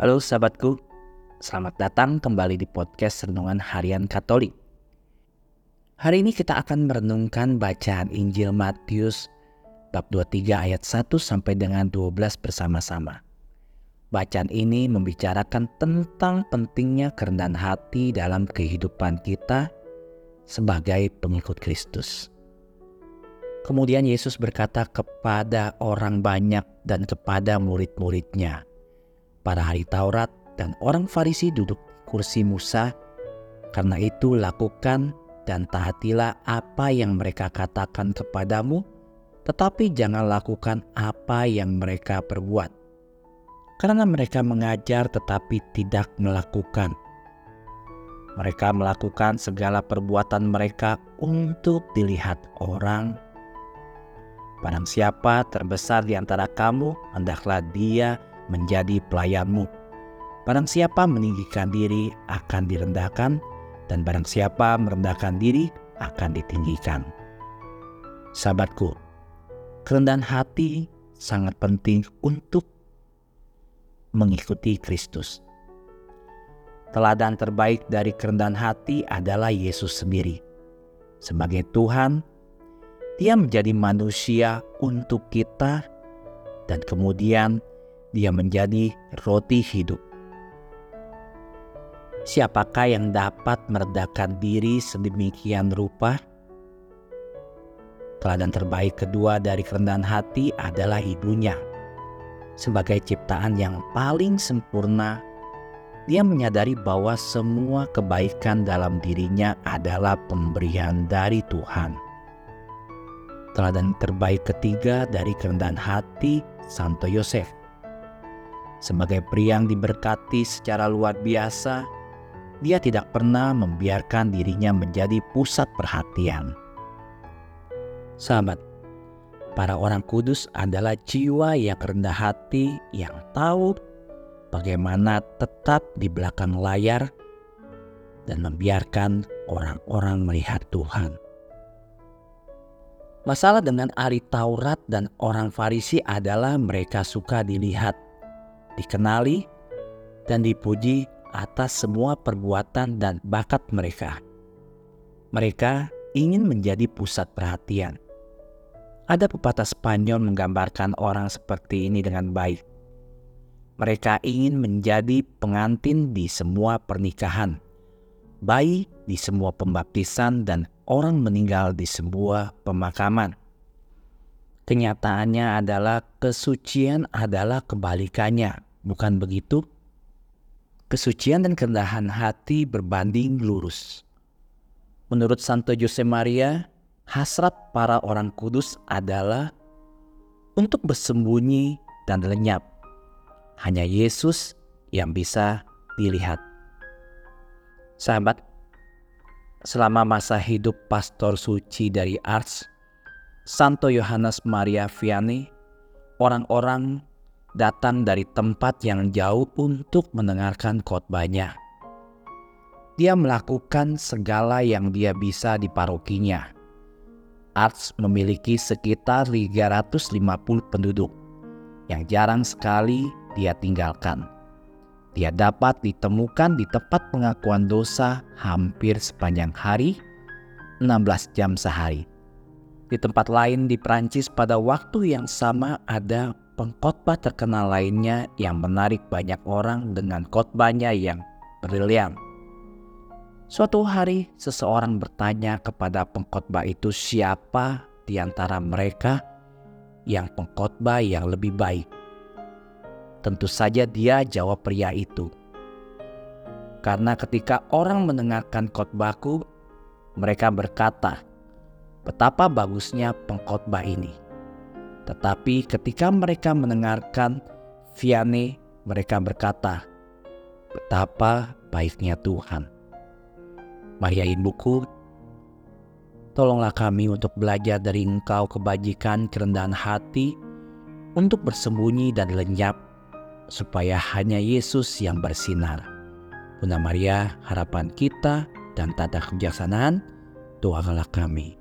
Halo sahabatku, selamat datang kembali di podcast Renungan Harian Katolik. Hari ini kita akan merenungkan bacaan Injil Matius bab 23 ayat 1 sampai dengan 12 bersama-sama. Bacaan ini membicarakan tentang pentingnya kerendahan hati dalam kehidupan kita sebagai pengikut Kristus. Kemudian Yesus berkata kepada orang banyak dan kepada murid-muridnya, para ahli Taurat dan orang Farisi duduk kursi Musa. Karena itu lakukan dan taatilah apa yang mereka katakan kepadamu, tetapi jangan lakukan apa yang mereka perbuat. Karena mereka mengajar tetapi tidak melakukan. Mereka melakukan segala perbuatan mereka untuk dilihat orang. Barang siapa terbesar di antara kamu, hendaklah dia menjadi pelayanmu. Barang siapa meninggikan diri akan direndahkan, dan barang siapa merendahkan diri akan ditinggikan. Sahabatku, kerendahan hati sangat penting untuk mengikuti Kristus. Teladan terbaik dari kerendahan hati adalah Yesus sendiri. Sebagai Tuhan, Dia menjadi manusia untuk kita, dan kemudian dia menjadi roti hidup. Siapakah yang dapat meredakan diri sedemikian rupa? Teladan terbaik kedua dari kerendahan hati adalah ibunya. Sebagai ciptaan yang paling sempurna, dia menyadari bahwa semua kebaikan dalam dirinya adalah pemberian dari Tuhan. Teladan terbaik ketiga dari kerendahan hati Santo Yosef sebagai pria yang diberkati secara luar biasa, dia tidak pernah membiarkan dirinya menjadi pusat perhatian. Sahabat, para orang kudus adalah jiwa yang rendah hati yang tahu bagaimana tetap di belakang layar dan membiarkan orang-orang melihat Tuhan. Masalah dengan ahli Taurat dan orang Farisi adalah mereka suka dilihat dikenali, dan dipuji atas semua perbuatan dan bakat mereka. Mereka ingin menjadi pusat perhatian. Ada pepatah Spanyol menggambarkan orang seperti ini dengan baik. Mereka ingin menjadi pengantin di semua pernikahan, bayi di semua pembaptisan, dan orang meninggal di sebuah pemakaman. Kenyataannya adalah kesucian adalah kebalikannya Bukan begitu? Kesucian dan kerendahan hati berbanding lurus. Menurut Santo Jose Maria, hasrat para orang kudus adalah untuk bersembunyi dan lenyap. Hanya Yesus yang bisa dilihat. Sahabat, selama masa hidup pastor suci dari Ars, Santo Yohanes Maria Vianney, orang-orang datang dari tempat yang jauh untuk mendengarkan khotbahnya. Dia melakukan segala yang dia bisa di parokinya. Arts memiliki sekitar 350 penduduk yang jarang sekali dia tinggalkan. Dia dapat ditemukan di tempat pengakuan dosa hampir sepanjang hari, 16 jam sehari. Di tempat lain di Prancis pada waktu yang sama ada pengkhotbah terkenal lainnya yang menarik banyak orang dengan khotbahnya yang brilian. Suatu hari seseorang bertanya kepada pengkhotbah itu siapa di antara mereka yang pengkhotbah yang lebih baik. Tentu saja dia jawab pria itu. Karena ketika orang mendengarkan khotbahku, mereka berkata, betapa bagusnya pengkhotbah ini. Tetapi ketika mereka mendengarkan Vianney, mereka berkata, betapa baiknya Tuhan. Maria Ibuku, tolonglah kami untuk belajar dari Engkau kebajikan kerendahan hati, untuk bersembunyi dan lenyap, supaya hanya Yesus yang bersinar. Bunda Maria, harapan kita dan tata kebijaksanaan, doakanlah kami.